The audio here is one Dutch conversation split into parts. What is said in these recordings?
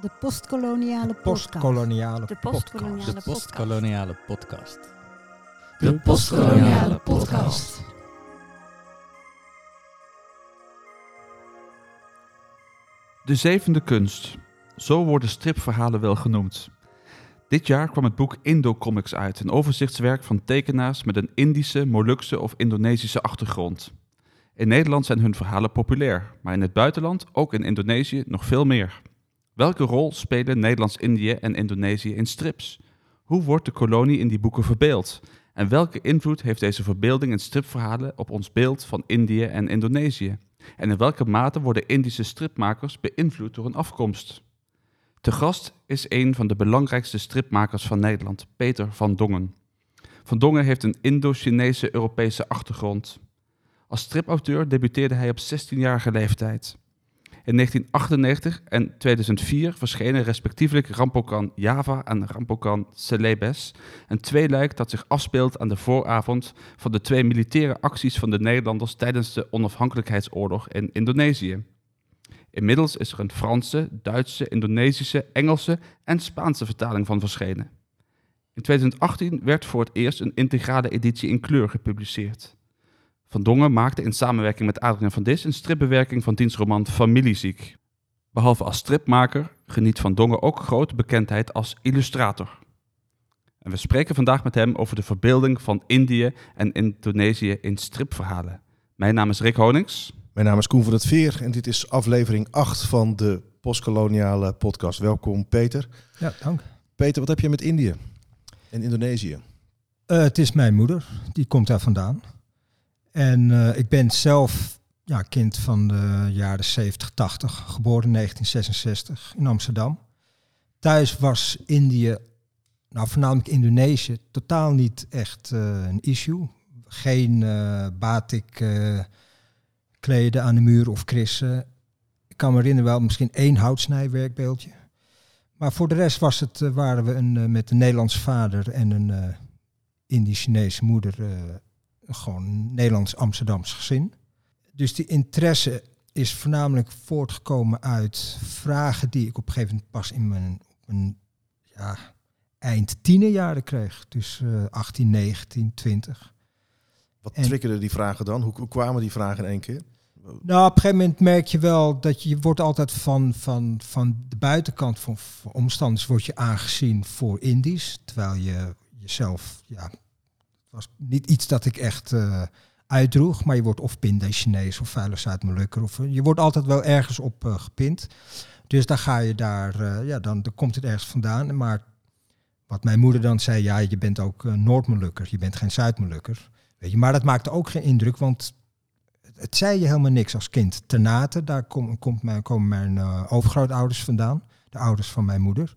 De postkoloniale podcast. Postkoloniale De podcast. postkoloniale De postkoloniale podcast. De postkoloniale podcast. De zevende kunst. Zo worden stripverhalen wel genoemd. Dit jaar kwam het boek Indo-comics uit, een overzichtswerk van tekenaars met een Indische, Molukse of Indonesische achtergrond. In Nederland zijn hun verhalen populair, maar in het buitenland, ook in Indonesië, nog veel meer. Welke rol spelen Nederlands-Indië en Indonesië in strips? Hoe wordt de kolonie in die boeken verbeeld? En welke invloed heeft deze verbeelding in stripverhalen op ons beeld van Indië en Indonesië? En in welke mate worden Indische stripmakers beïnvloed door hun afkomst? Te gast is een van de belangrijkste stripmakers van Nederland, Peter van Dongen. Van Dongen heeft een Indo-Chinese Europese achtergrond. Als stripauteur debuteerde hij op 16-jarige leeftijd. In 1998 en 2004 verschenen respectievelijk Rampokan Java en Rampokan Celebes, een tweeluik dat zich afspeelt aan de vooravond van de twee militaire acties van de Nederlanders tijdens de onafhankelijkheidsoorlog in Indonesië. Inmiddels is er een Franse, Duitse, Indonesische, Engelse en Spaanse vertaling van verschenen. In 2018 werd voor het eerst een integrale editie in kleur gepubliceerd. Van Dongen maakte in samenwerking met Adriaan van Dis een stripbewerking van diens roman Familieziek. Behalve als stripmaker geniet Van Dongen ook grote bekendheid als illustrator. En we spreken vandaag met hem over de verbeelding van Indië en Indonesië in stripverhalen. Mijn naam is Rick Honings. Mijn naam is Koen van het Veer en dit is aflevering 8 van de postkoloniale podcast. Welkom Peter. Ja, dank. Peter, wat heb je met Indië en Indonesië? Eh, het is mijn moeder, die komt daar vandaan. En eh, ik ben zelf ja, kind van de jaren 70, 80, geboren in 1966 in Amsterdam. Thuis was Indië, nou voornamelijk Indonesië, totaal niet echt eh, een issue. Geen eh batik kleden aan de muur of krissen. Ik kan me herinneren wel misschien één houtsnijwerkbeeldje. Maar voor de rest was het, waren we een, met een Nederlands vader en een Indisch-Chinese moeder gewoon Nederlands-Amsterdams gezin. Dus die interesse is voornamelijk voortgekomen uit vragen die ik op een gegeven moment pas in mijn, mijn ja, eind tienerjaren kreeg. Dus eh 18, 19, 20. Wat En- triggerden die vragen dan? Hoe, hoe kwamen die vragen in één keer? Nou, op een gegeven moment merk je wel dat je, je wordt altijd van, van, van de buitenkant van, van omstanders wordt je aangezien voor Indisch. Terwijl je jezelf, ja, was niet iets dat ik echt eh, uitdroeg, maar je wordt of Chinees of vuile Zuid-Molukker. Of, eh, je wordt altijd wel ergens op eh, gepind. Dus dan ga je daar, ja, dan, dan komt het ergens vandaan. Maar wat mijn moeder dan zei, ja, je bent ook Noord-Molukker, je bent geen Zuid-Molukker. Weet je, maar dat maakte ook geen indruk, want het zei je helemaal niks als kind. Ternate, daar kom, mijn, komen mijn overgrootouders vandaan. De ouders van mijn moeder.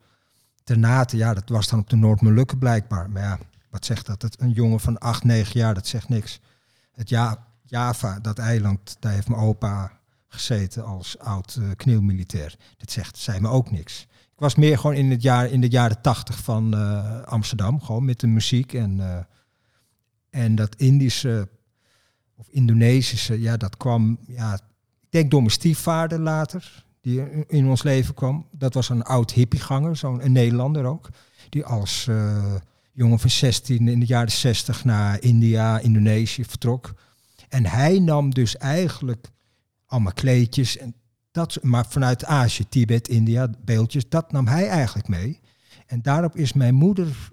Ternate, ja, dat was dan op de Noord-Molukken blijkbaar. Maar ja, wat zegt dat? Het, een jongen van 8, 9 jaar, dat zegt niks. Het ja, Java, dat eiland, daar heeft mijn opa gezeten als oud eh knielmilitair. Dat zegt, zei me ook niks. Ik was meer gewoon in, het jaar, in de jaren 80 van eh, Amsterdam, gewoon met de muziek en, eh, en dat Indische of Indonesische, ja, dat kwam, ja, ik denk door mijn stiefvader later, die in- ons leven kwam. Dat was een oud hippieganger, zo'n een Nederlander ook, die als jongen van 16 in de jaren 60 naar India, Indonesië vertrok. En hij nam dus eigenlijk allemaal kleedjes, en dat, maar vanuit Azië, Tibet, India, beeldjes, dat nam hij eigenlijk mee. En daarop is mijn moeder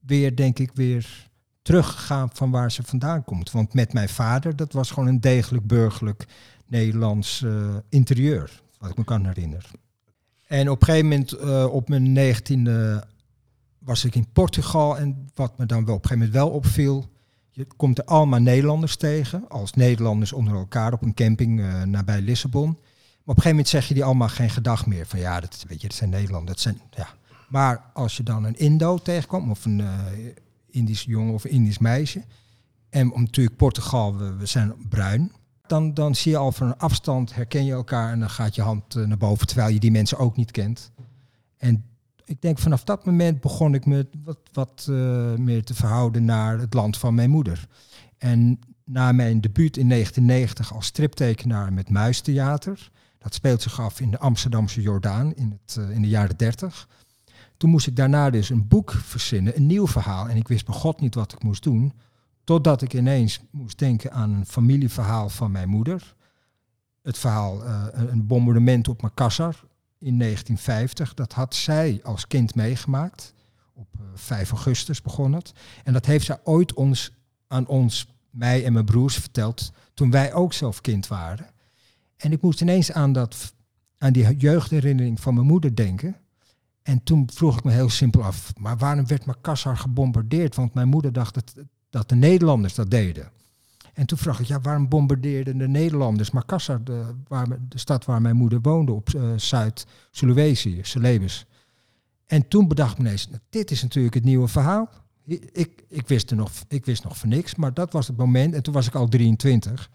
weer, denk ik, weer teruggegaan van waar ze vandaan komt. Want met mijn vader, dat was gewoon een degelijk burgerlijk Nederlands eh, interieur, wat ik me kan herinneren. En op een gegeven moment, eh, op mijn negentiende, was ik in Portugal. En wat me dan wel op een gegeven moment wel opviel, je komt er allemaal Nederlanders tegen, als Nederlanders onder elkaar op een camping eh, nabij Lissabon. Maar op een gegeven moment zeg je die allemaal geen gedag meer. Van ja, dat, weet je, dat zijn Nederlanders. Dat zijn, ja. Maar als je dan een Indo tegenkwam, of een eh, Indisch jongen of Indisch meisje. En om natuurlijk Portugal, we, we zijn bruin. Dan, dan zie je al van een afstand, herken je elkaar en dan gaat je hand eh, naar boven, terwijl je die mensen ook niet kent. En ik denk vanaf dat moment begon ik me wat, wat eh, meer te verhouden naar het land van mijn moeder. En na mijn debuut in 1990 als striptekenaar met Muistheater, Dat speelt zich af in de Amsterdamse Jordaan in, het, eh, in de jaren 30. Toen moest ik daarna dus een boek verzinnen, een nieuw verhaal. En ik wist bij God niet wat ik moest doen. Totdat ik ineens moest denken aan een familieverhaal van mijn moeder. Het verhaal, uh, een bombardement op Makassar in 1950. Dat had zij als kind meegemaakt. Op 5 augustus begon het. En dat heeft zij ooit ons, aan ons, mij en mijn broers verteld. toen wij ook zelf kind waren. En ik moest ineens aan, dat, aan die jeugdherinnering van mijn moeder denken. En toen vroeg ik me heel simpel af, maar waarom werd Makassar gebombardeerd? Want mijn moeder dacht dat, dat de Nederlanders dat deden. En toen vroeg ik, ja, waarom bombardeerden de Nederlanders Makassar, de, waar, de stad waar mijn moeder woonde, op uh, Zuid-Sulawesi, Celebes. En toen bedacht me ineens, dit is natuurlijk het nieuwe verhaal. Ik, ik, wist er nog, ik wist nog van niks, maar dat was het moment. En toen was ik al 23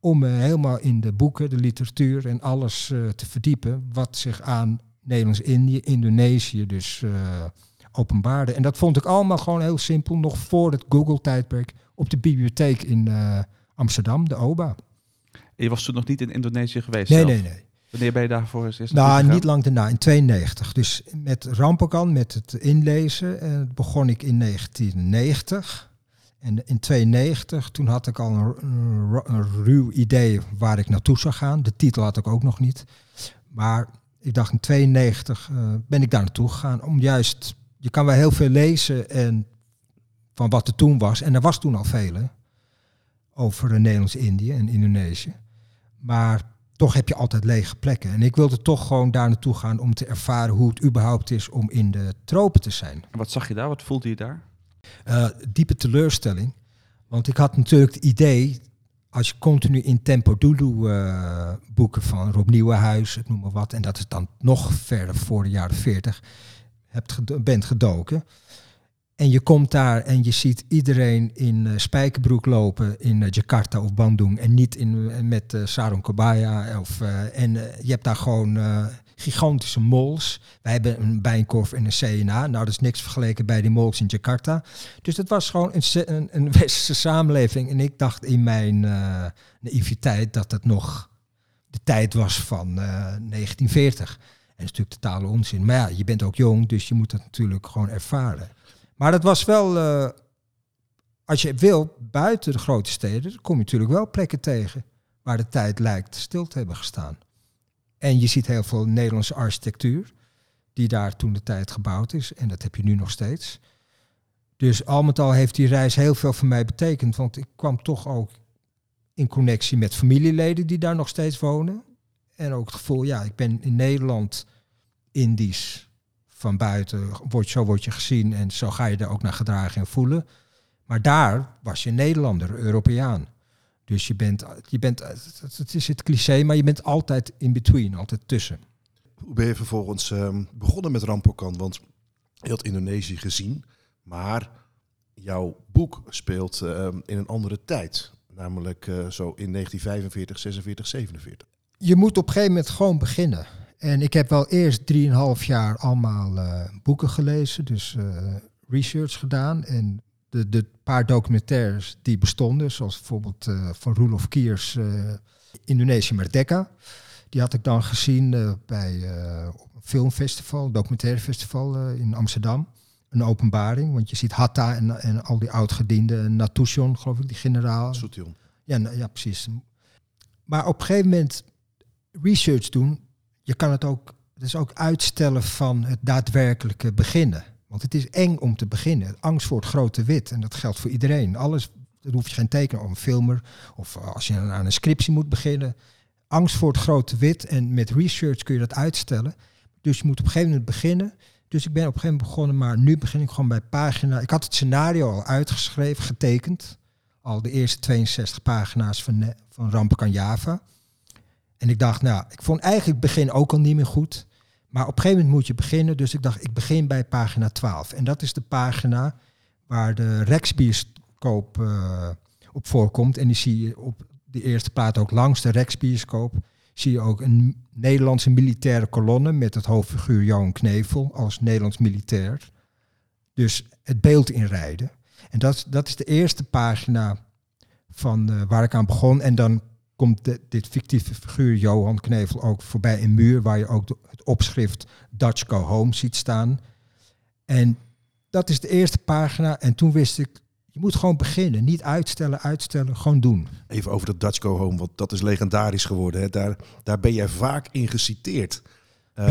om me helemaal in de boeken, de literatuur en alles uh, te verdiepen wat zich aan Nederlands-Indië, Indonesië dus openbaarde. En dat vond ik allemaal gewoon heel simpel, nog voor het Google-tijdperk, op de bibliotheek in uh, Amsterdam, de OBA. je was toen nog niet in Indonesië geweest? Nee, zelf? nee, nee. Wanneer ben je daarvoor eens Nou, niet lang daarna, in 92. Dus met Rampokan, met het inlezen, uh, begon ik in 1990. En in 92, toen had ik al een, een, een, ruw idee waar ik naartoe zou gaan. De titel had ik ook nog niet. Maar ik dacht in 92 uh, ben ik daar naartoe gegaan om juist... Je kan wel heel veel lezen en van wat er toen was. En er was toen al veel hè, over Nederlands-Indië en Indonesië. Maar toch heb je altijd lege plekken. En ik wilde toch gewoon daar naartoe gaan om te ervaren hoe het überhaupt is om in de tropen te zijn. En wat zag je daar? Wat voelde je daar? Uh, diepe teleurstelling. Want ik had natuurlijk het idee, als je continu in Tempo Dulu uh, boeken van Rob Nieuwenhuis, ik noem maar wat, en dat is dan nog verder voor de jaren 40, hebt bent gedoken. En je komt daar en je ziet iedereen in uh, spijkerbroek lopen in uh, Jakarta of Bandung en niet in, met uh, sarong kebaya. Of, en je hebt daar gewoon gigantische mols. Wij hebben een Bijenkorf en een CNA. Nou, dat is niks vergeleken bij die mols in Jakarta. Dus het was gewoon een, een, een westerse samenleving. En ik dacht in mijn naïviteit dat het nog de tijd was van uh, 1940. En dat is natuurlijk totale onzin. Maar ja, je bent ook jong, dus je moet dat natuurlijk gewoon ervaren. Maar dat was wel, uh, als je wil, buiten de grote steden, kom je natuurlijk wel plekken tegen waar de tijd lijkt stil te hebben gestaan. En je ziet heel veel Nederlandse architectuur die daar toen de tijd gebouwd is. En dat heb je nu nog steeds. Dus al met al heeft die reis heel veel voor mij betekend. Want ik kwam toch ook in connectie met familieleden die daar nog steeds wonen. En ook het gevoel, ja, ik ben in Nederland Indisch van buiten. Word, zo word je gezien en zo ga je er ook naar gedragen en voelen. Maar daar was je Nederlander, Europeaan. Dus je bent, je bent, het is het cliché, maar je bent altijd in between, altijd tussen. Hoe ben je vervolgens um, begonnen met Rampokan? Want je had Indonesië gezien, maar jouw boek speelt um, in een andere tijd. Namelijk uh, zo in 1945, 46, 47. Je moet op een gegeven moment gewoon beginnen. En ik heb wel eerst drieënhalf jaar allemaal uh, boeken gelezen, dus uh, research gedaan. En de, de paar documentaires die bestonden, zoals bijvoorbeeld uh, van Roelof Kiers Indonesië Merdeka. Die had ik dan gezien bij een filmfestival, documentaire festival in Amsterdam. Een openbaring, want je ziet Hatta en, en al die oud-gedienden, Natution, geloof ik, die generaal. Soetion. Ja, ja, precies. Maar op een gegeven moment research doen, je kan het ook, het is ook uitstellen van het daadwerkelijke beginnen. Want het is eng om te beginnen. Angst voor het grote wit. En dat geldt voor iedereen. Alles, daar hoef je geen teken of een filmer. Of als je aan een scriptie moet beginnen. Angst voor het grote wit. En met research kun je dat uitstellen. Dus je moet op een gegeven moment beginnen. Dus ik ben op een gegeven moment begonnen. Maar nu begin ik gewoon bij pagina. Ik had het scenario al uitgeschreven, getekend. Al de eerste 62 pagina's van, van Rampen Java. En ik dacht, nou, ik vond eigenlijk begin ook al niet meer goed. Maar op een gegeven moment moet je beginnen. Dus ik dacht, ik begin bij pagina 12. En dat is de pagina waar de Rexbioscoop uh, op voorkomt. En die zie je op de eerste plaat ook langs de Rexbioscoop. Zie je ook een Nederlandse militaire kolonne met het hoofdfiguur Johan Knevel als Nederlands militair. Dus het beeld inrijden. En dat, dat is de eerste pagina van uh, waar ik aan begon. En dan komt de- dit fictieve figuur Johan Knevel ook voorbij een muur waar je ook de- het opschrift Dutch Go Home ziet staan. En dat is de eerste pagina. En toen wist ik, je moet gewoon beginnen. Niet uitstellen, uitstellen, gewoon doen. Even over dat Dutch Go Home, want dat is legendarisch geworden. Hè. Daar, daar ben jij vaak in geciteerd. Eh.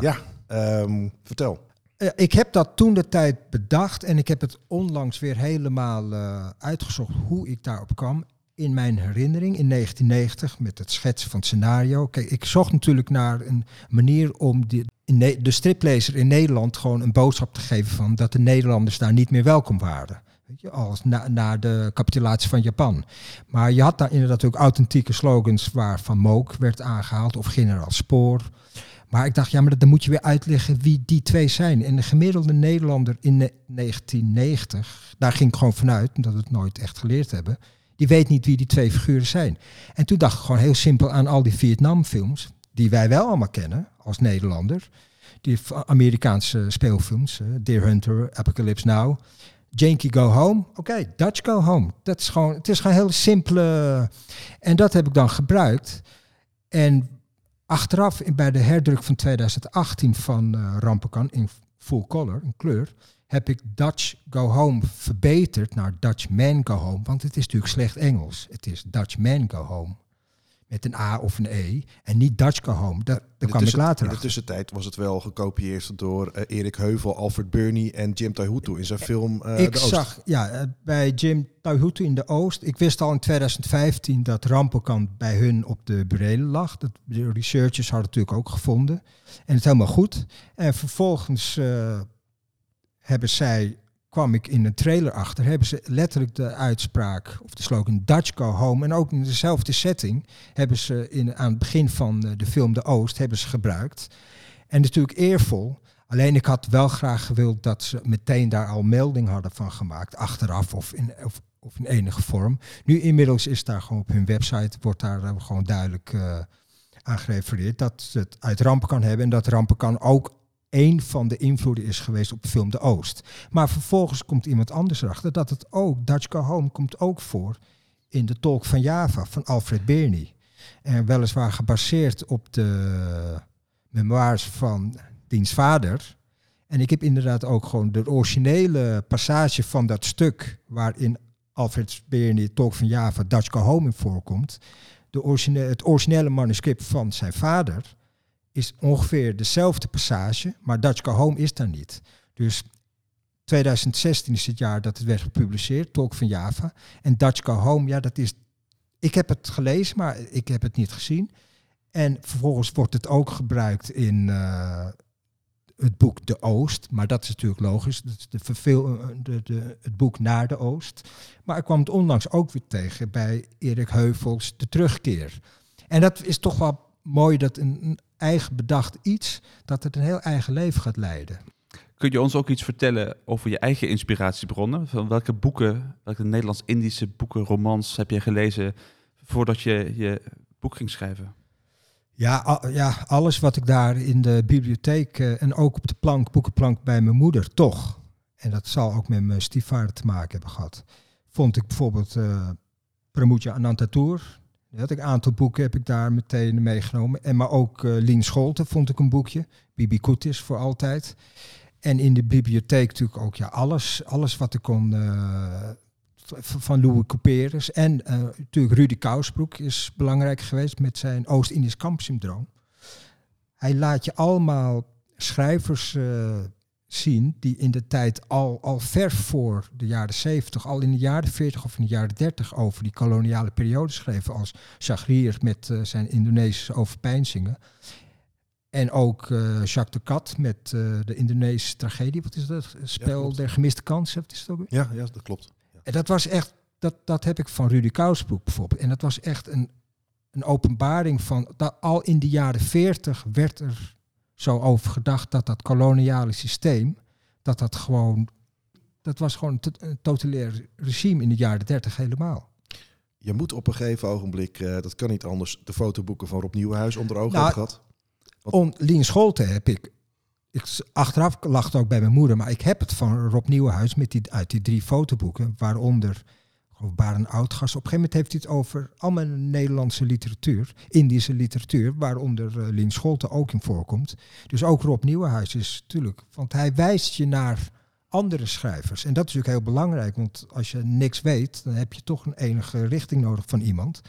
Ja, ehm, vertel. Eh, ik heb dat toen de tijd bedacht en ik heb het onlangs weer helemaal eh, uitgezocht hoe ik daarop kwam. In mijn herinnering in 1990 met het schetsen van het scenario. Kijk, ik zocht natuurlijk naar een manier om Ne- de striplezer in Nederland gewoon een boodschap te geven van dat de Nederlanders daar niet meer welkom waren. Weet je, als na, na de capitulatie van Japan. Maar je had daar inderdaad ook authentieke slogans waar Van Mook werd aangehaald of Generaal Spoor. Maar ik dacht, ja, maar dan moet je weer uitleggen wie die twee zijn. En de gemiddelde Nederlander in ne- 1990, daar ging ik gewoon vanuit, omdat we het nooit echt geleerd hebben, die weet niet wie die twee figuren zijn. En toen dacht ik gewoon heel simpel aan al die Vietnamfilms, die wij wel allemaal kennen als Nederlander. Die Amerikaanse speelfilms, eh, Deer Hunter, Apocalypse Now. Janky Go Home. Oké, Dutch Go Home. Dat is gewoon, het is gewoon heel simpele. En dat heb ik dan gebruikt. En achteraf bij de herdruk van 2018 van eh Rampenkan in full color, in kleur, heb ik Dutch Go Home verbeterd naar Dutch Man Go Home. Want het is natuurlijk slecht Engels. Het is Dutch Man Go Home. Met een A of een E. En niet Dutch Go Home. Daar, kwam ik later In de tussentijd was het wel gekopieerd door eh, Erik Heuvel, Alfred Burney en Jim Taihutu in zijn film eh ik De Oost. zag ja, eh, bij Jim Taihutu in de Oost. Ik wist al in 2015 dat Rampenkamp bij hun op de burelen lag. Dat, de researchers hadden het natuurlijk ook gevonden. En het helemaal goed. En vervolgens eh, hebben zij, kwam ik in een trailer achter, hebben ze letterlijk de uitspraak of de slogan Dutch Go Home. En ook in dezelfde setting hebben ze in, aan het begin van eh, de film De Oost hebben ze gebruikt. En natuurlijk eervol. Alleen ik had wel graag gewild dat ze meteen daar al melding hadden van gemaakt, achteraf of in, of, of in enige vorm. Nu inmiddels is daar gewoon op hun website, wordt daar eh, gewoon duidelijk eh aan gerefereerd dat het uit rampen kan hebben en dat rampen kan ook één van de invloeden is geweest op de film De Oost. Maar vervolgens komt iemand anders erachter dat het ook, Dutch Go Home komt ook voor in de Tolk van Java van Alfred Berney. En weliswaar gebaseerd op de memoires van diens vader. En ik heb inderdaad ook gewoon de originele passage van dat stuk waarin Alfred Berney, Tolk van Java, Dutch Go Home in voorkomt. De origine, het originele manuscript van zijn vader is ongeveer dezelfde passage, maar Dutch Go Home is daar niet. Dus 2016 is het jaar dat het werd gepubliceerd, Tolk van Java. En Dutch Go Home, ja, dat is. Ik heb het gelezen, maar ik heb het niet gezien. En vervolgens wordt het ook gebruikt in eh, het boek De Oost. Maar dat is natuurlijk logisch. Dat is de verveel, eh, de, de, het boek naar de Oost. Maar ik kwam het onlangs ook weer tegen bij Erik Heuvels De Terugkeer. En dat is toch wel mooi dat een, eigen bedacht iets, dat het een heel eigen leven gaat leiden. Kun je ons ook iets vertellen over je eigen inspiratiebronnen? Van welke boeken, welke Nederlands-Indische boeken, romans heb je gelezen voordat je je boek ging schrijven? Ja, al- ja, alles wat ik daar in de bibliotheek eh, en ook op de plank, boekenplank bij mijn moeder, toch. En dat zal ook met mijn stiefvader te maken hebben gehad. Vond ik bijvoorbeeld eh Pramuja Anantatour. Had ik een aantal boeken, heb ik daar meteen meegenomen. En maar ook eh Lien Scholte vond ik een boekje. Bibi Koetis voor altijd. En in de bibliotheek natuurlijk ook ja, alles, alles wat ik kon eh, van Louis Couperus. En eh, natuurlijk Rudy Kousbroek is belangrijk geweest met zijn Oost-Indisch kampsyndroom. Hij laat je allemaal schrijvers zien die in de tijd al, al ver voor de jaren 70, al in de jaren 40 of in de jaren 30 over die koloniale periode schreven. Als Chagrier met eh, zijn Indonesische overpeinzingen. En ook eh, Jacques de Cat met eh, de Indonesische tragedie. Wat is dat? Spel klopt. der gemiste kansen. Wat is het ook weer? Ja, ja, dat klopt. Ja. En dat was echt, dat, dat heb ik van Rudy Kousbroek bijvoorbeeld. En dat was echt een, een openbaring van, dat al in de jaren 40 werd er zo over gedacht dat dat koloniale systeem, dat dat gewoon, dat was gewoon een, totalitair regime in de jaren 30 helemaal. Je moet op een gegeven ogenblik, eh, dat kan niet anders, de fotoboeken van Rob Nieuwenhuis onder ogen Nou, hebben gehad. Wat- On, Lien Scholte heb ik, ik, achteraf lag het ook bij mijn moeder, maar ik heb het van Rob Nieuwenhuis met die, uit die drie fotoboeken, waaronder over Baren Oudgas. Op een gegeven moment heeft hij het over allemaal Nederlandse literatuur, Indische literatuur, waaronder uh, Lien Scholte ook in voorkomt. Dus ook Rob Nieuwenhuis is natuurlijk, want hij wijst je naar andere schrijvers. En dat is natuurlijk heel belangrijk, want als je niks weet, dan heb je toch een enige richting nodig van iemand.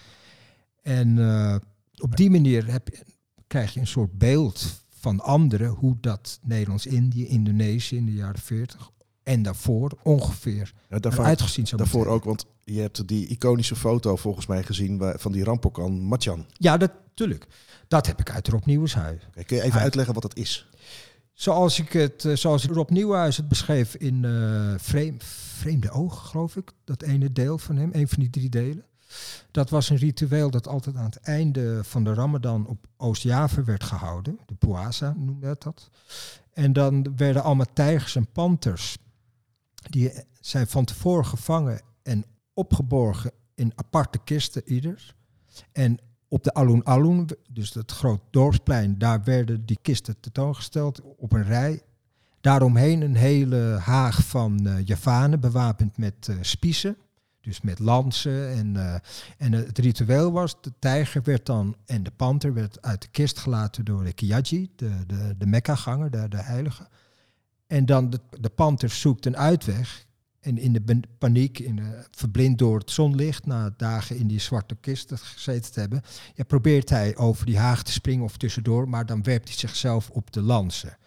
En uh, op die manier heb je, krijg je een soort beeld van anderen, hoe dat Nederlands-Indië, Indonesië in de jaren 40 en daarvoor ongeveer ja, daarvoor, uitgezien zou Daarvoor ook, want je hebt die iconische foto volgens mij gezien van die Rampokan Matjan. Ja, natuurlijk. Dat heb ik uit Rob Nieuwenhuis. Kun je even uitleggen wat dat is? Zoals ik het, uh, zoals Rob Nieuwenhuis het beschreef in uh, Vreem, Vreemde Ogen, geloof ik. Dat ene deel van hem, een van die drie delen. Dat was een ritueel dat altijd aan het einde van de Ramadan op Oost-Java werd gehouden. De Puasa noemde het dat. En dan werden allemaal tijgers en panters. Die zijn van tevoren gevangen en opgeborgen in aparte kisten ieder. En op de Alun Alun, dus het groot dorpsplein, daar werden die kisten tentoongesteld op een rij. Daaromheen een hele haag van uh, Javanen, bewapend met uh, spiezen. Dus met lansen. En, uh, en het ritueel was, de tijger werd dan en de panter werd uit de kist gelaten door de Kiyaji, de, de, de Mekka-ganger, de, de heilige. En dan de, de panter zoekt een uitweg. En in de paniek, in verblind door het zonlicht, na dagen in die zwarte kist gezeten te hebben, ja, probeert hij over die haag te springen of tussendoor, maar dan werpt hij zichzelf op de lansen.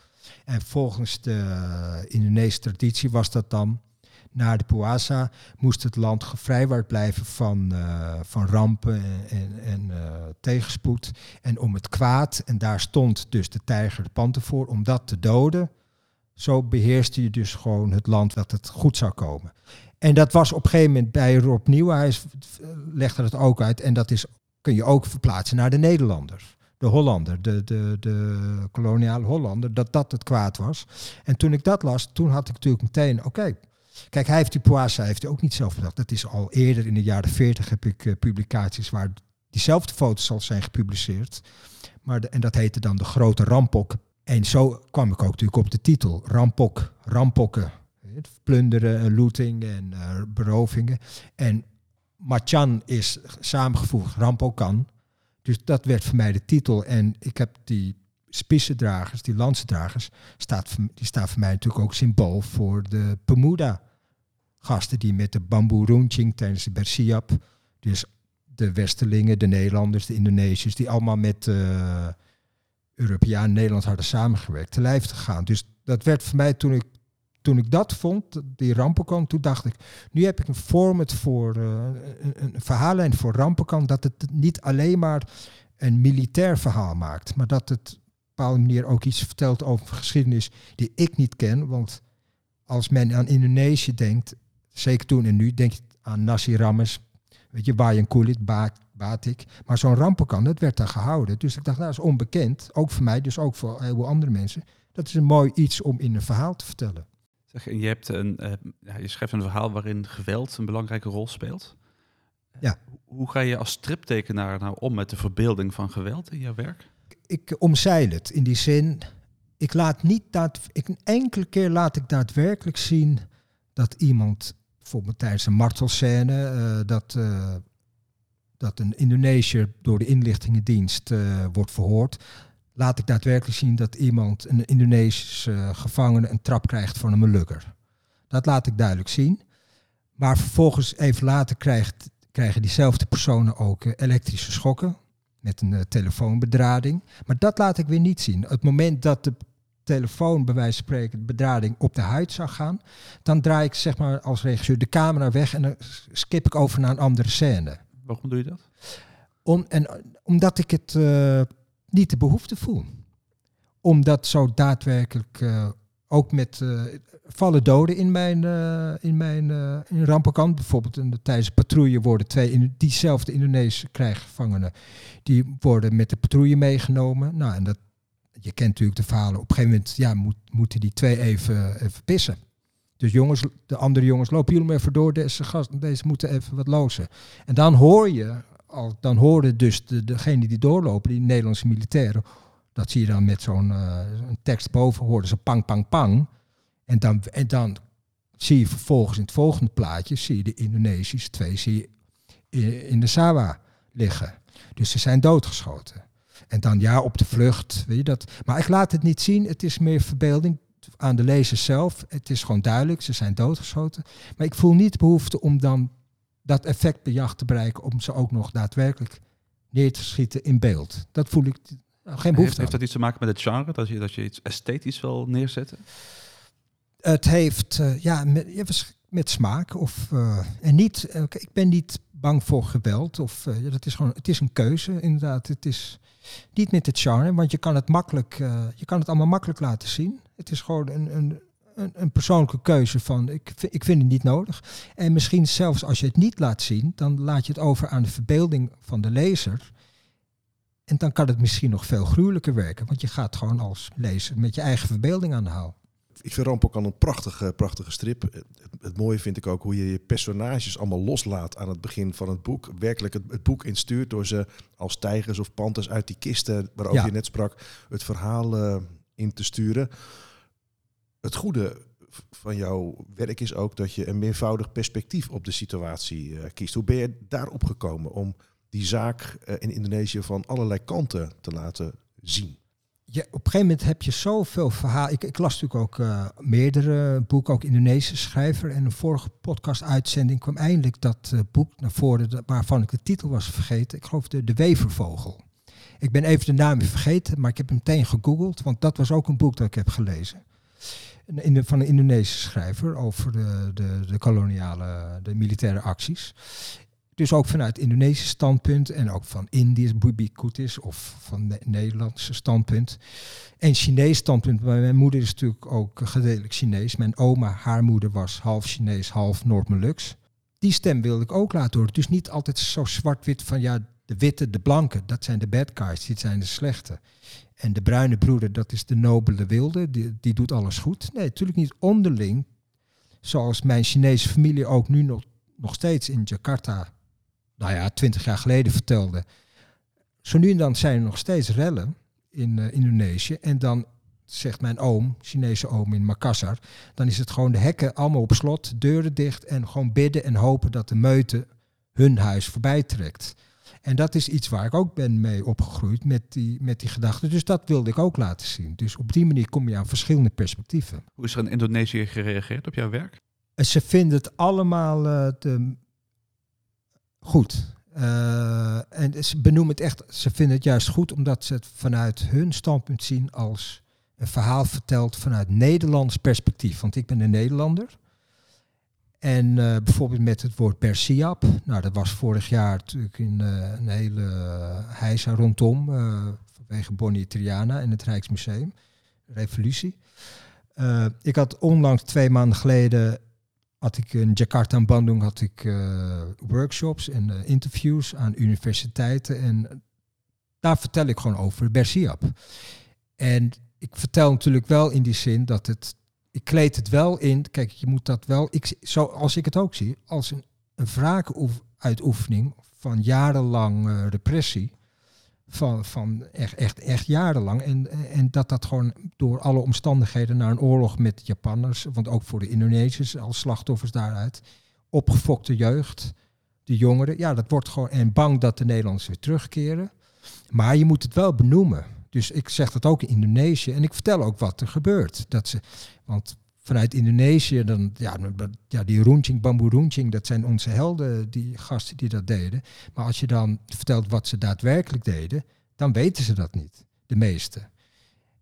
En volgens de Indonesische traditie was dat dan na de Puasa moest het land gevrijwaard blijven van, uh, van rampen en, en, uh, tegenspoed. En om het kwaad, en daar stond dus de tijger, de panter voor, om dat te doden. Zo beheerste je dus gewoon het land dat het goed zou komen. En dat was op een gegeven moment bij Rob Nieuwenhuis, legde het ook uit. En dat is, kun je ook verplaatsen naar de Nederlanders de Hollander, de, de, de koloniale Hollander, dat dat het kwaad was. En toen ik dat las, toen had ik natuurlijk meteen, oké, Kijk, hij heeft die Poisa heeft hij ook niet zelf bedacht. Dat is al eerder in de jaren 40 heb ik uh, publicaties waar diezelfde foto's al zijn gepubliceerd. Maar de, en dat heette dan de grote rampok. En zo kwam ik ook natuurlijk op de titel. Rampok, rampokken. Plunderen, looting en uh, berovingen. En Machan is samengevoegd, Rampokan. Dus dat werd voor mij de titel. En ik heb die spissendragers, die lansendragers, staat, die staan voor mij natuurlijk ook symbool voor de Pemuda gasten die met de bamboe roentjing tijdens de Bersiap, dus de Westerlingen, de Nederlanders, de Indonesiërs, die allemaal met uh, Europeanen Nederland hadden samengewerkt, te lijf te gaan. Dus dat werd voor mij toen ik, toen ik dat vond, die rampenkant, toen dacht ik, nu heb ik een format voor, uh, een, een verhaallijn voor rampenkant, dat het niet alleen maar een militair verhaal maakt, maar dat het op een bepaalde manier ook iets vertelt over geschiedenis die ik niet ken. Want als men aan Indonesië denkt, Zeker toen en nu denk je aan Nasi Rammes, weet je, Bayan Kulit, Batik. Maar zo'n rampenkan, dat werd daar gehouden. Dus ik dacht, nou, dat is onbekend. Ook voor mij, dus ook voor heel veel andere mensen. Dat is een mooi iets om in een verhaal te vertellen. Zeg, je, hebt een, uh, ja, je schrijft een verhaal waarin geweld een belangrijke rol speelt. Ja. Hoe ga je als striptekenaar nou om met de verbeelding van geweld in jouw werk? Ik omzeil het in die zin. Ik laat niet dat. Ik, een enkele keer laat ik daadwerkelijk zien dat iemand bijvoorbeeld tijdens een martelscène, uh, dat, uh, dat een Indonesiër door de inlichtingendienst uh, wordt verhoord, laat ik daadwerkelijk zien dat iemand, een Indonesische gevangene, een trap krijgt van een melukker. Dat laat ik duidelijk zien. Maar vervolgens, even later, krijgt, krijgen diezelfde personen ook elektrische schokken met een telefoonbedrading. Maar dat laat ik weer niet zien. Het moment dat de telefoon, bij wijze van spreken, bedrading op de huid zou gaan, dan draai ik zeg maar als regisseur de camera weg en dan skip ik over naar een andere scène. Waarom doe je dat? Om, en, omdat ik het uh, niet de behoefte voel. Omdat zo daadwerkelijk uh, ook met uh, vallen doden in mijn, in mijn in rampenkant. Bijvoorbeeld in de, tijdens de patrouille worden twee in, diezelfde Indonesische krijgsgevangenen, die worden met de patrouille meegenomen. Nou, en dat je kent natuurlijk de verhalen. Op een gegeven moment ja, moet, moeten die twee even, even pissen. Dus jongens, de andere jongens, lopen jullie maar even door. Deze, gasten, deze moeten even wat lozen. En dan hoor je, al, dan horen dus de, degene die doorlopen, die Nederlandse militairen. Dat zie je dan met zo'n uh, tekst boven, hoorden ze pang, pang, pang. En dan, en dan zie je vervolgens in het volgende plaatje, zie je de Indonesische twee zie je in de Sawa liggen. Dus ze zijn doodgeschoten. En dan ja, op de vlucht, weet je dat. Maar ik laat het niet zien, het is meer verbeelding aan de lezer zelf. Het is gewoon duidelijk, ze zijn doodgeschoten. Maar ik voel niet de behoefte om dan dat effect bij jacht te bereiken, om ze ook nog daadwerkelijk neer te schieten in beeld. Dat voel ik geen Heeft, behoefte heeft aan. dat iets te maken met het genre? Dat je, dat je iets esthetisch wil neerzetten? Het heeft eh, ja, met, ja, met smaak. Of, eh, en niet, eh, ik ben niet bang voor geweld. Of, ja, dat is gewoon, het is een keuze, inderdaad. Het is niet met het genre, want je kan het makkelijk, je kan het allemaal makkelijk laten zien. Het is gewoon een, een, een, een persoonlijke keuze van, ik, ik vind het niet nodig. En misschien zelfs als je het niet laat zien, dan laat je het over aan de verbeelding van de lezer. En dan kan het misschien nog veel gruwelijker werken, want je gaat gewoon als lezer met je eigen verbeelding aan de haal. Ik vind Rampo kan een prachtige, prachtige strip. Het, het mooie vind ik ook hoe je je personages allemaal loslaat aan het begin van het boek. Werkelijk het, het boek instuurt door ze als tijgers of panthers uit die kisten waarover Ja. je net sprak, het verhaal eh, in te sturen. Het goede van jouw werk is ook dat je een meervoudig perspectief op de situatie eh, kiest. Hoe ben je daarop gekomen om die zaak eh, in Indonesië van allerlei kanten te laten zien? Op een gegeven moment heb je zoveel verhaal. Ik, ik las natuurlijk ook eh, meerdere boeken, ook Indonesische schrijver. En een vorige podcast-uitzending kwam eindelijk dat eh, boek naar voren, waarvan ik de titel was vergeten. Ik geloof de, de Wevervogel. Ik ben even de naam vergeten, maar ik heb hem meteen gegoogeld, want dat was ook een boek dat ik heb gelezen. In van een Indonesische schrijver over de, de, de koloniale, de militaire acties. Dus ook vanuit Indonesisch standpunt en ook van Indisch, Bubikutis of van Ne- Nederlandse standpunt. En Chinees standpunt, mijn moeder is natuurlijk ook gedeeltelijk Chinees. Mijn oma, haar moeder was half Chinees, half Noord-Molux. Die stem wilde ik ook laten horen. Dus niet altijd zo zwart-wit van ja, de witte, de blanke, dat zijn de bad guys, dit zijn de slechte. En de bruine broeder, dat is de nobele wilde, die, die doet alles goed. Nee, natuurlijk niet onderling. Zoals mijn Chinese familie ook nu nog, nog steeds in Jakarta, nou ja, twintig jaar geleden vertelde. Zo nu en dan zijn er nog steeds rellen in eh, Indonesië. En dan zegt mijn oom, Chinese oom in Makassar, dan is het gewoon de hekken allemaal op slot, deuren dicht en gewoon bidden en hopen dat de meute hun huis voorbij trekt. En dat is iets waar ik ook ben mee opgegroeid met die, met die gedachte. Dus dat wilde ik ook laten zien. Dus op die manier kom je aan verschillende perspectieven. Hoe is er in Indonesië gereageerd op jouw werk? Ze vinden het allemaal eh, de- goed. Eh, en ze benoemen het echt, ze vinden het juist goed omdat ze het vanuit hun standpunt zien als een verhaal verteld vanuit Nederlands perspectief. Want ik ben een Nederlander. En eh, bijvoorbeeld met het woord Bersiap. Nou, dat was vorig jaar natuurlijk in, eh, een hele heisa rondom. vanwege Bonnie Triana en het Rijksmuseum. Revolutie. Ik had onlangs twee maanden geleden had ik in Jakarta en Bandung had ik uh, workshops en uh, interviews aan universiteiten en daar vertel ik gewoon over Bersiap. En ik vertel natuurlijk wel in die zin dat het, ik kleed het wel in, kijk je moet dat wel, ik, zoals ik het ook zie, als een, een wraakuitoefening van jarenlang uh, repressie van, van echt, echt, echt jarenlang. En, en dat dat gewoon door alle omstandigheden naar een oorlog met Japanners, want ook voor de Indonesiërs als slachtoffers daaruit, opgefokte jeugd, de jongeren, ja, dat wordt gewoon, en bang dat de Nederlanders weer terugkeren. Maar je moet het wel benoemen. Dus ik zeg dat ook in Indonesië en ik vertel ook wat er gebeurt. Dat ze, want vanuit Indonesië, dan, ja, ja, die Runching, Bamboe Runching, dat zijn onze helden, die gasten die dat deden. Maar als je dan vertelt wat ze daadwerkelijk deden, dan weten ze dat niet, de meeste.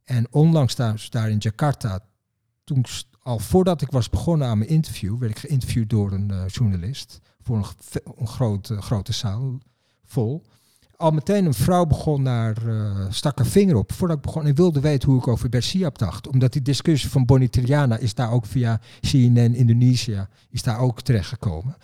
En onlangs daar, daar in Jakarta, toen, al voordat ik was begonnen aan mijn interview, werd ik geïnterviewd door een uh, journalist voor een, een grote, grote zaal vol. Al meteen een vrouw begon naar, uh, stak haar vinger op voordat ik begon en wilde weten hoe ik over Bersiap dacht. Omdat die discussie van Bonnie Triana is daar ook via CNN Indonesië, is daar ook terechtgekomen.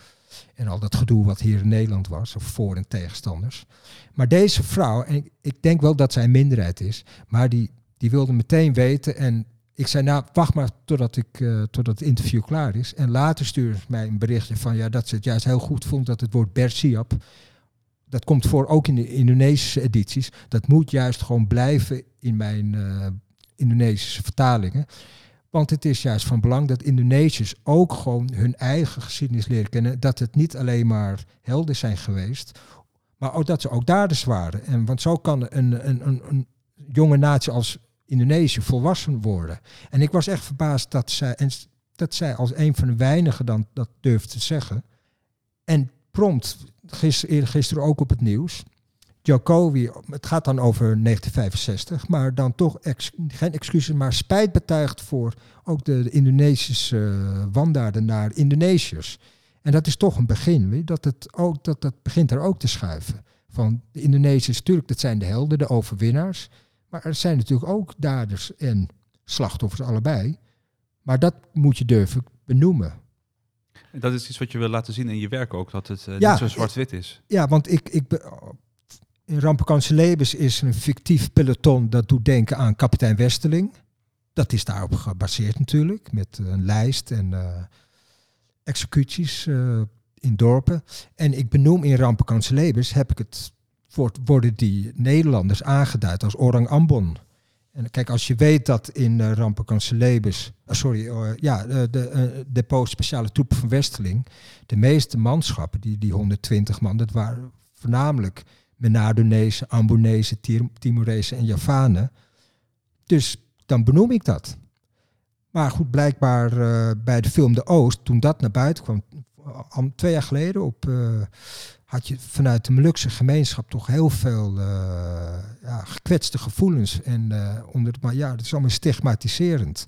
En al dat gedoe wat hier in Nederland was, of voor- en tegenstanders. Maar deze vrouw, en ik, denk wel dat zij een minderheid is, maar die, die wilde meteen weten. En ik zei, nou, wacht maar totdat, ik, uh, totdat het interview klaar is. En later stuurde ze mij een berichtje van ja, dat ze het juist heel goed vond dat het woord Bersiap dat komt voor ook in de Indonesische edities. Dat moet juist gewoon blijven in mijn uh, Indonesische vertalingen. Want het is juist van belang dat Indonesiërs ook gewoon hun eigen geschiedenis leren kennen. Dat het niet alleen maar helden zijn geweest, maar ook dat ze ook daders waren. En want zo kan een, een, een, een jonge natie als Indonesië volwassen worden. En ik was echt verbaasd dat zij, en dat zij als een van de weinigen dan dat durft te zeggen. En prompt, gisteren, gisteren ook op het nieuws, Jokowi, het gaat dan over 1965, maar dan toch geen excuses, maar spijt betuigd voor ook de, Indonesische uh, wandaarden naar Indonesiërs. En dat is toch een begin, weet je? Dat, het ook, dat, dat begint er ook te schuiven. Van de Indonesiërs, natuurlijk, dat zijn de helden, de overwinnaars. Maar er zijn natuurlijk ook daders en slachtoffers allebei. Maar dat moet je durven benoemen. Dat is iets wat je wil laten zien in je werk ook, dat het uh, ja, niet zo zwart-wit is. Ja, want ik, ik, in Rampenkansen Lebens is een fictief peloton dat doet denken aan kapitein Westeling. Dat is daarop gebaseerd natuurlijk, met een lijst en uh, executies uh, in dorpen. En ik benoem in Rampenkansen heb ik het, worden die Nederlanders aangeduid als orang ambon. En kijk, als je weet dat in uh, Rampenkansen Lebens, uh, sorry, uh, ja, de, de depot speciale troepen van Westeling, de meeste manschappen, die, die 120 man, dat waren voornamelijk Menardonese, Ambonese, Timorese en Javanen. Dus dan benoem ik dat. Maar goed, blijkbaar bij de film De Oost, toen dat naar buiten kwam, twee jaar geleden, op, had je vanuit de Molukse gemeenschap toch heel veel uh, ja, gekwetste gevoelens. En onder, maar ja, dat is allemaal stigmatiserend.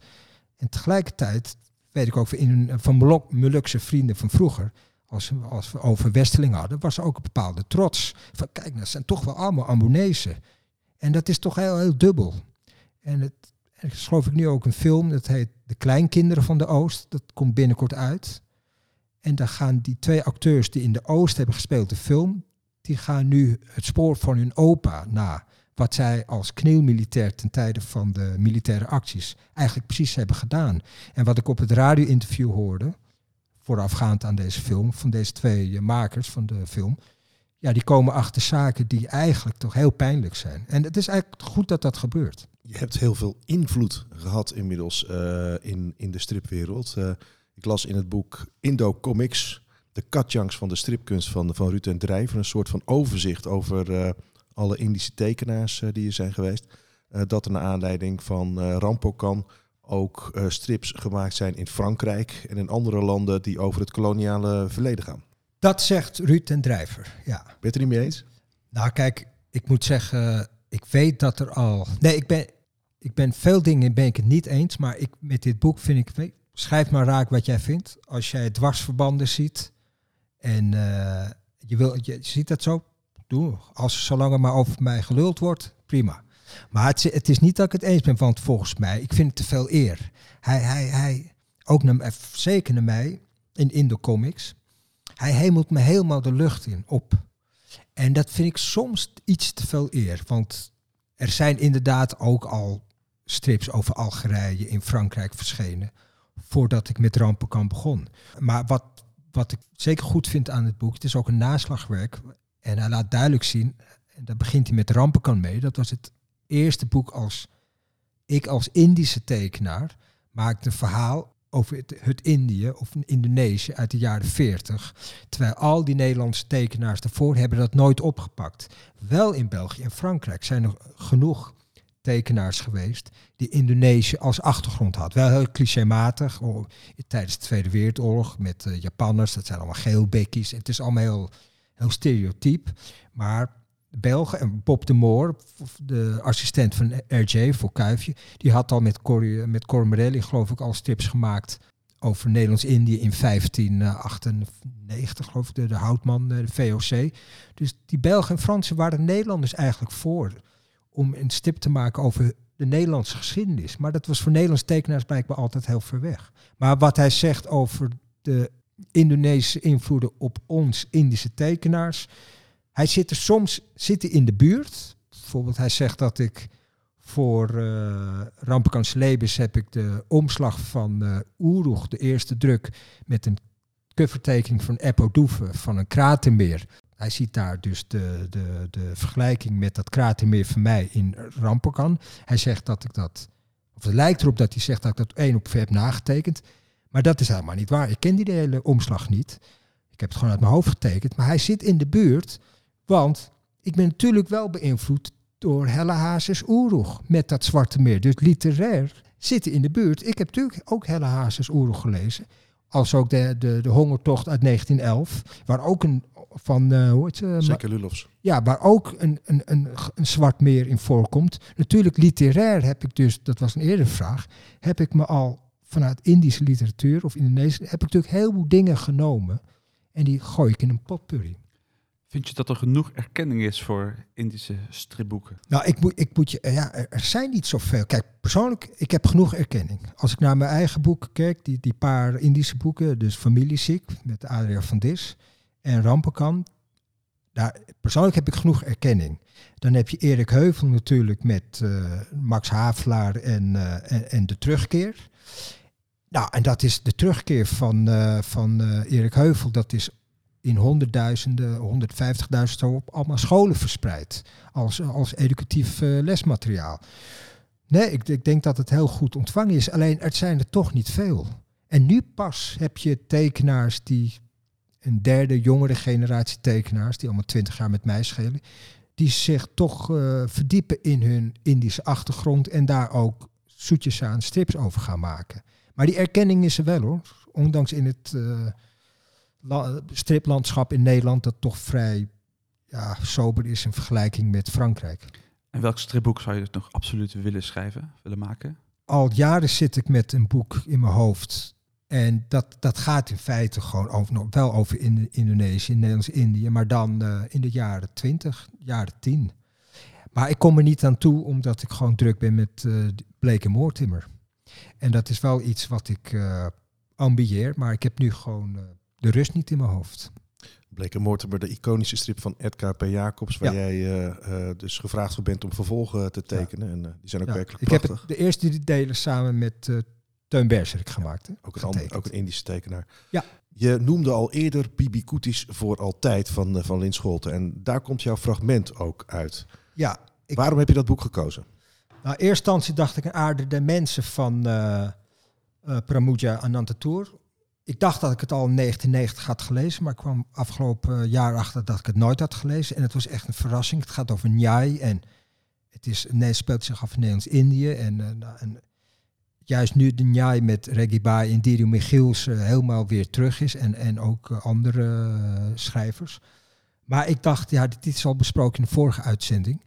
En tegelijkertijd weet ik ook van, van Molukse vrienden van vroeger, als, als we over Westeling hadden, was er ook een bepaalde trots. Van kijk, dat zijn toch wel allemaal Ambonezen. En dat is toch heel, heel dubbel. En het, er ik nu ook een film, dat heet De Kleinkinderen van de Oost. Dat komt binnenkort uit. En daar gaan die twee acteurs die in de Oost hebben gespeeld de film, die gaan nu het spoor van hun opa na. Wat zij als knielmilitair ten tijde van de militaire acties eigenlijk precies hebben gedaan. En wat ik op het radio-interview hoorde, voorafgaand aan deze film, van deze twee makers van de film, ja, die komen achter zaken die eigenlijk toch heel pijnlijk zijn. En het is eigenlijk goed dat dat gebeurt. Je hebt heel veel invloed gehad inmiddels uh, in, in de stripwereld. Uh, ik las in het boek Indo Comics, de katjangs van de stripkunst van, van Ruud en Drijver, een soort van overzicht over uh, alle Indische tekenaars die er zijn geweest. dat er naar aanleiding van Rampokan ook strips gemaakt zijn in Frankrijk en in andere landen die over het koloniale verleden gaan. Dat zegt Ruud en Drijver, ja. Ben je het er niet mee eens? Nou kijk, ik moet zeggen, ik weet dat er al... Nee, ik ben, ik ben veel dingen ben ik het niet eens, maar ik, met dit boek vind ik... Schrijf maar raak wat jij vindt. Als jij dwarsverbanden ziet en uh, je, wil, je ziet dat zo, doe. Als zolang er maar over mij geluld wordt, prima. Maar het, het, is niet dat ik het eens ben, want volgens mij, ik vind het te veel eer. Hij, hij, hij ook naar, eh, zeker naar mij, in Indo Comics, hij hemelt me helemaal de lucht in, op. En dat vind ik soms iets te veel eer, want er zijn inderdaad ook al strips over Algerije in Frankrijk verschenen, voordat ik met Rampenkamp begon. Maar wat, wat ik zeker goed vind aan het boek, het is ook een naslagwerk, en hij laat duidelijk zien, en daar begint hij met Rampenkamp mee, dat was het eerste boek als ik als Indische tekenaar maakte een verhaal over het, het Indië of Indonesië uit de jaren 40. Terwijl al die Nederlandse tekenaars daarvoor hebben dat nooit opgepakt. Wel in België en Frankrijk zijn er genoeg tekenaars geweest die Indonesië als achtergrond had. Wel heel clichématig, oh, tijdens de Tweede Wereldoorlog met uh, Japanners, dat zijn allemaal geelbekkies. Het is allemaal heel, heel stereotyp. Maar Belgen. En Bob de Moor, de assistent van RJ voor Kuifje, die had al met met Cor Morelli, geloof ik, al strips gemaakt over Nederlands-Indië in 1598, geloof ik, de, de Houtman, de VOC. Dus die Belgen en Fransen waren Nederlanders eigenlijk voor om een stip te maken over de Nederlandse geschiedenis. Maar dat was voor Nederlandse tekenaars blijkbaar altijd heel ver weg. Maar wat hij zegt over de Indonesische invloeden op ons Indische tekenaars, hij zit er soms in de buurt. Bijvoorbeeld, hij zegt dat ik voor uh, Rampenkans Lebes heb ik de omslag van uh, Oeroeg, de eerste druk, met een covertekening van Eppo Doeve van een kratermeer. Hij ziet daar dus de, de, de vergelijking met dat kratermeer van mij in Rampekan. Hij zegt dat ik dat Of het lijkt erop dat hij zegt dat ik dat één op heb nagetekend. Maar dat is helemaal niet waar. Ik ken die hele omslag niet. Ik heb het gewoon uit mijn hoofd getekend. Maar hij zit in de buurt, want ik ben natuurlijk wel beïnvloed door Helle Hazes Oeroeg met dat Zwarte Meer. Dus literair zitten in de buurt. Ik heb natuurlijk ook Helle Hazes Oeroeg gelezen. Als ook de, de, de hongertocht uit 1911, waar ook een van, uh, hoe heet ze? Zeker Lulofs. Ja, waar ook een, een, een, een zwart meer in voorkomt. Natuurlijk literair heb ik dus, dat was een eerdere vraag, heb ik me al vanuit Indische literatuur of Indonesische, heb ik natuurlijk heel veel dingen genomen en die gooi ik in een potpurry. Vind je dat er genoeg erkenning is voor Indische stripboeken? Nou, ik moet, ik moet je, ja, er zijn niet zoveel. Kijk, persoonlijk, ik heb genoeg erkenning. Als ik naar mijn eigen boeken kijk, die, die paar Indische boeken, dus Familieziek met Adria van Dis en Rampenkan, daar, persoonlijk heb ik genoeg erkenning. Dan heb je Erik Heuvel natuurlijk met uh, Max Havelaar en, uh, en, en, de terugkeer. Nou, en dat is de terugkeer van, uh, van Erik Heuvel, dat is in honderdduizenden, 150.000 op allemaal scholen verspreid. Als, als educatief lesmateriaal. Nee, ik, ik, denk dat het heel goed ontvangen is. Alleen het zijn er toch niet veel. En nu pas heb je tekenaars die, een derde jongere generatie tekenaars, die allemaal twintig jaar met mij schelen, die zich toch uh, verdiepen in hun Indische achtergrond en daar ook zoetjes aan strips over gaan maken. Maar die erkenning is er wel hoor. Ondanks in het... Uh, striplandschap in Nederland dat toch vrij ja, sober is in vergelijking met Frankrijk. En welk stripboek zou je nog absoluut willen schrijven, willen maken? Al jaren zit ik met een boek in mijn hoofd. En dat, dat gaat in feite gewoon over, wel over in, Indonesië, in Nederlands-Indië, maar dan uh, in de jaren 20, jaren 10. Maar ik kom er niet aan toe omdat ik gewoon druk ben met uh, Blake en Mortimer. En dat is wel iets wat ik uh, ambieer, maar ik heb nu gewoon de rust niet in mijn hoofd. Blake Mortimer, de iconische strip van Edgar P. Jacobs, waar Ja. jij eh, eh, dus gevraagd voor bent om vervolgen te tekenen. En eh, die zijn ook Ja, werkelijk ik heb prachtig. het, de eerste delen samen met eh Teun Berserik gemaakt. Hè? Ook een, ander, ook een Indische tekenaar. Ja. Je noemde al eerder Bibi Koetis voor altijd van, eh, van Lin Scholten. En daar komt jouw fragment ook uit. Ja, ik, Waarom heb je dat boek gekozen? nou, eerst instantie dacht ik een aarde de mensen van eh eh, Pramuja Anantatour. Ik dacht dat ik het al in 1990 had gelezen, maar ik kwam afgelopen jaar achter dat ik het nooit had gelezen. En het was echt een verrassing. Het gaat over Njai en het, is, nee, het speelt zich af in Nederlands-Indië. En, nou, en juist nu de Njai met Reggie Bai en Dirio Michiels eh, helemaal weer terug is en, en ook eh, andere eh, schrijvers. Maar ik dacht, ja, dit is al besproken in de vorige uitzending.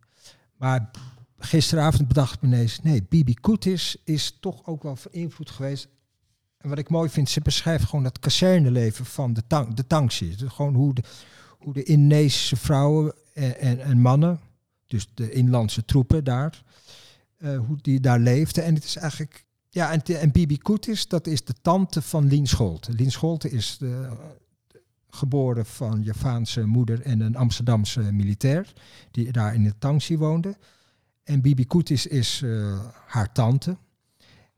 Maar gisteravond bedacht ik me ineens, nee, Bibi Koetis is toch ook wel van invloed geweest. En wat ik mooi vind, ze beschrijft gewoon dat kazerneleven van de, tang, de Tangsi. Dus Gewoon hoe de, hoe de Indonesische vrouwen en, en, en mannen, dus de inlandse troepen daar, hoe die daar leefden. En het is eigenlijk, ja, en, Bibi Koetis, dat is de tante van Lien Scholte. Lien Scholte is de, geboren van Javaanse moeder en een Amsterdamse militair, die daar in de Tangsi woonde. En Bibi Koetis is eh, haar tante.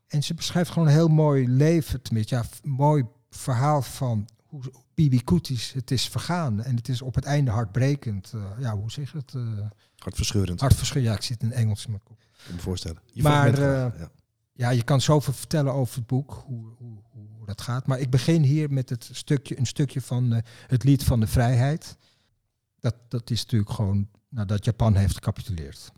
En ze beschrijft gewoon een heel mooi leven, tenminste, ja, mooi verhaal van hoe Bibi Koetis het is vergaan. En het is op het einde hartbrekend. eh, ja, hoe zeg je het? eh Hartverscheurend, hartverscheurend. Ja, ik zit in Engels in mijn kop. kan ik me voorstellen. Je Maar, fragment graag, ja. Ja, je kan zoveel vertellen over het boek, hoe, hoe, hoe dat gaat. Maar ik begin hier met het stukje, een stukje van eh, het lied van de vrijheid. Dat, dat is natuurlijk gewoon nadat Japan heeft gecapituleerd.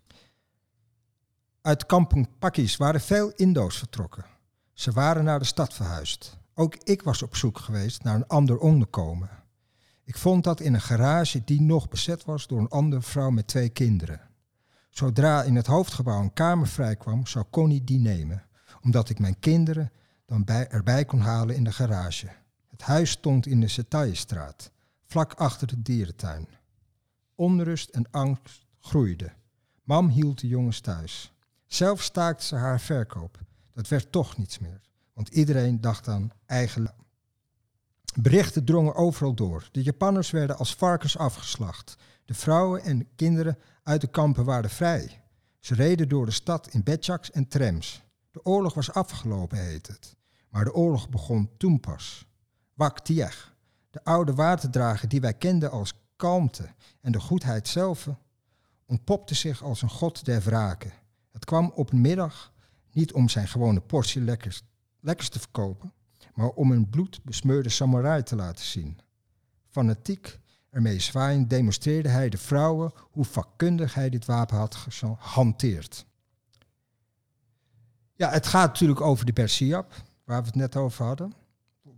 Uit Kampong Pakis waren veel Indo's vertrokken. Ze waren naar de stad verhuisd. Ook ik was op zoek geweest naar een ander onderkomen. Ik vond dat in een garage die nog bezet was door een andere vrouw met twee kinderen. Zodra in het hoofdgebouw een kamer vrijkwam, zou Connie die nemen, omdat ik mijn kinderen dan bij, erbij kon halen in de garage. Het huis stond in de Setaillestraat, vlak achter de dierentuin. Onrust en angst groeiden. Mam hield de jongens thuis. Zelf staakte ze haar verkoop. Dat werd toch niets meer, want iedereen dacht aan eigen. Berichten drongen overal door. De Japanners werden als varkens afgeslacht. De vrouwen en kinderen uit de kampen waren vrij. Ze reden door de stad in bedjaks en trams. De oorlog was afgelopen, heet het. Maar de oorlog begon toen pas. Wak Tieg, de oude waterdrager die wij kenden als kalmte en de goedheid zelf, ontpopte zich als een god der wraken. Het kwam op een middag Niet om zijn gewone portie lekkers, lekkers te verkopen, maar om een bloedbesmeurde samurai te laten zien. Fanatiek ermee zwaaiend demonstreerde hij de vrouwen hoe vakkundig hij dit wapen had gehanteerd. Ja, het gaat natuurlijk over de Persiap, waar we het net over hadden.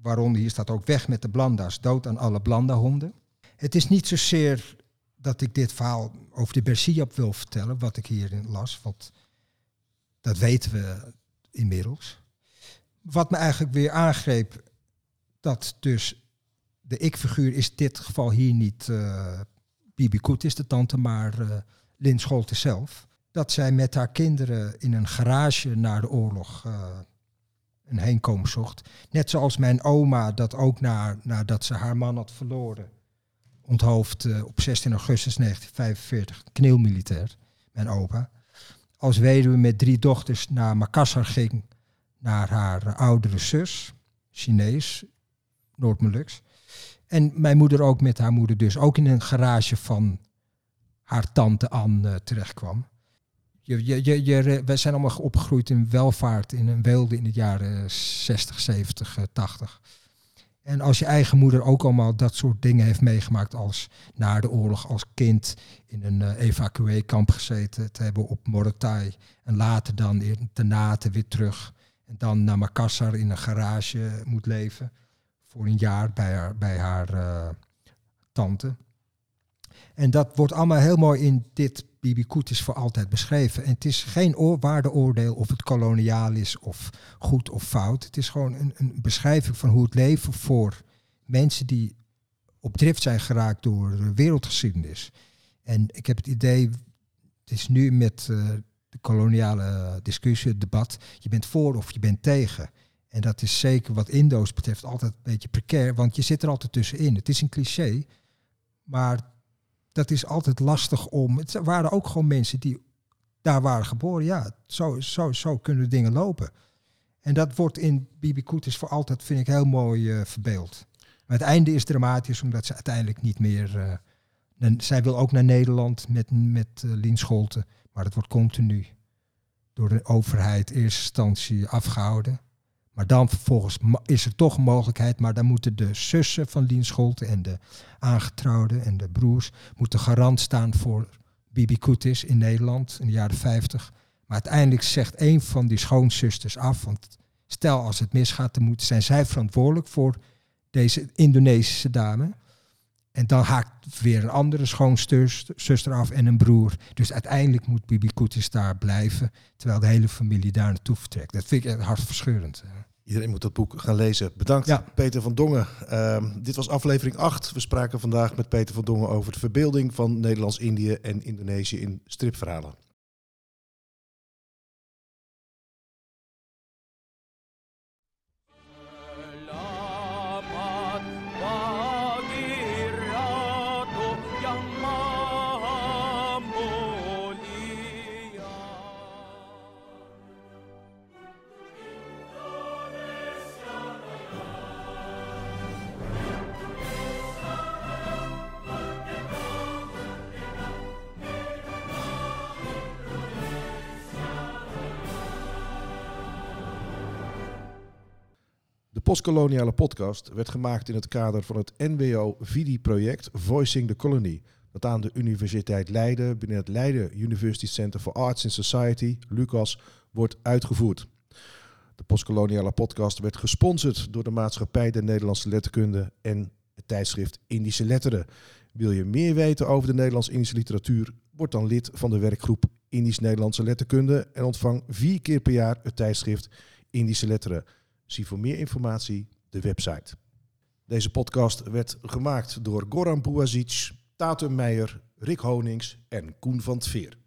Waaronder hier staat ook weg met de blanda's, dood aan alle blanda-honden. Het is niet zozeer dat ik dit verhaal over de Bersiap wil vertellen, wat ik hierin las, want dat weten we inmiddels. Wat me eigenlijk weer aangreep, dat dus de ik-figuur is in dit geval hier niet uh, Bibi Koet is de tante, maar uh, Lin Scholte zelf. Dat zij met haar kinderen in een garage na de oorlog uh, een heenkomen zocht. Net zoals mijn oma dat ook na, nadat ze haar man had verloren onthoofd uh, op 16 augustus 1945, kneelmilitair, mijn opa. Als weduwe met drie dochters naar Makassar ging, naar haar oudere zus, Chinees, Noord-Molux. En mijn moeder ook met haar moeder dus ook in een garage van haar tante Anne uh, terechtkwam. Je, wij zijn allemaal opgegroeid in welvaart, in een weelde in de jaren 60, 70, 80. En als je eigen moeder ook allemaal dat soort dingen heeft meegemaakt als na de oorlog als kind in een uh, evacueekamp gezeten te hebben op Morotai en later dan in Tenate weer terug en dan naar Makassar in een garage moet leven voor een jaar bij haar, bij haar uh, tante. En dat wordt allemaal heel mooi in dit Bibi Koet voor altijd beschreven. En het is geen waardeoordeel of het koloniaal is of goed of fout. Het is gewoon een, een beschrijving van hoe het leven voor mensen die op drift zijn geraakt door de wereldgeschiedenis. En ik heb het idee, het is nu met uh, de koloniale discussie, het debat, je bent voor of je bent tegen. En dat is zeker wat Indo's betreft altijd een beetje precair, want je zit er altijd tussenin. Het is een cliché, maar dat is altijd lastig om. Het waren ook gewoon mensen die daar waren geboren. Ja, zo, zo, zo kunnen dingen lopen. En dat wordt in Bibi Koetis voor altijd, vind ik, heel mooi uh, verbeeld. Maar het einde is dramatisch, omdat ze uiteindelijk niet meer... Uh, zij wil ook naar Nederland met, met uh, Lien Scholten. Maar dat wordt continu door de overheid in eerste instantie afgehouden. Maar dan vervolgens is er toch een mogelijkheid, maar dan moeten de zussen van Lien Scholten en de aangetrouwden en de broers moeten garant staan voor Bibi Koetis in Nederland in de jaren 50. Maar uiteindelijk zegt een van die schoonzusters af, want stel als het misgaat, dan moeten, zijn zij verantwoordelijk voor deze Indonesische dame. En dan haakt weer een andere schoonzuster af en een broer. Dus uiteindelijk moet Bibi Koetis daar blijven, terwijl de hele familie daar naartoe vertrekt. Dat vind ik hartverscheurend. Iedereen moet dat boek gaan lezen. Bedankt, ja. Peter van Dongen. Uh, dit was aflevering 8. We spraken vandaag met Peter van Dongen over de verbeelding van Nederlands-Indië en Indonesië in stripverhalen. Postkoloniale podcast werd gemaakt in het kader van het NWO-VIDI-project Voicing the Colony, dat aan de Universiteit Leiden binnen het Leiden University Center for Arts and Society, LUCAS, wordt uitgevoerd. De postkoloniale podcast werd gesponsord door de Maatschappij der Nederlandse Letterkunde en het tijdschrift Indische Letteren. Wil je meer weten over de Nederlands-Indische literatuur? Word dan lid van de werkgroep Indisch-Nederlandse Letterkunde en ontvang vier keer per jaar het tijdschrift Indische Letteren. Zie voor meer informatie de website. Deze podcast werd gemaakt door Goran Bouazic, Tatum Meijer, Rick Honings en Koen van Tveer.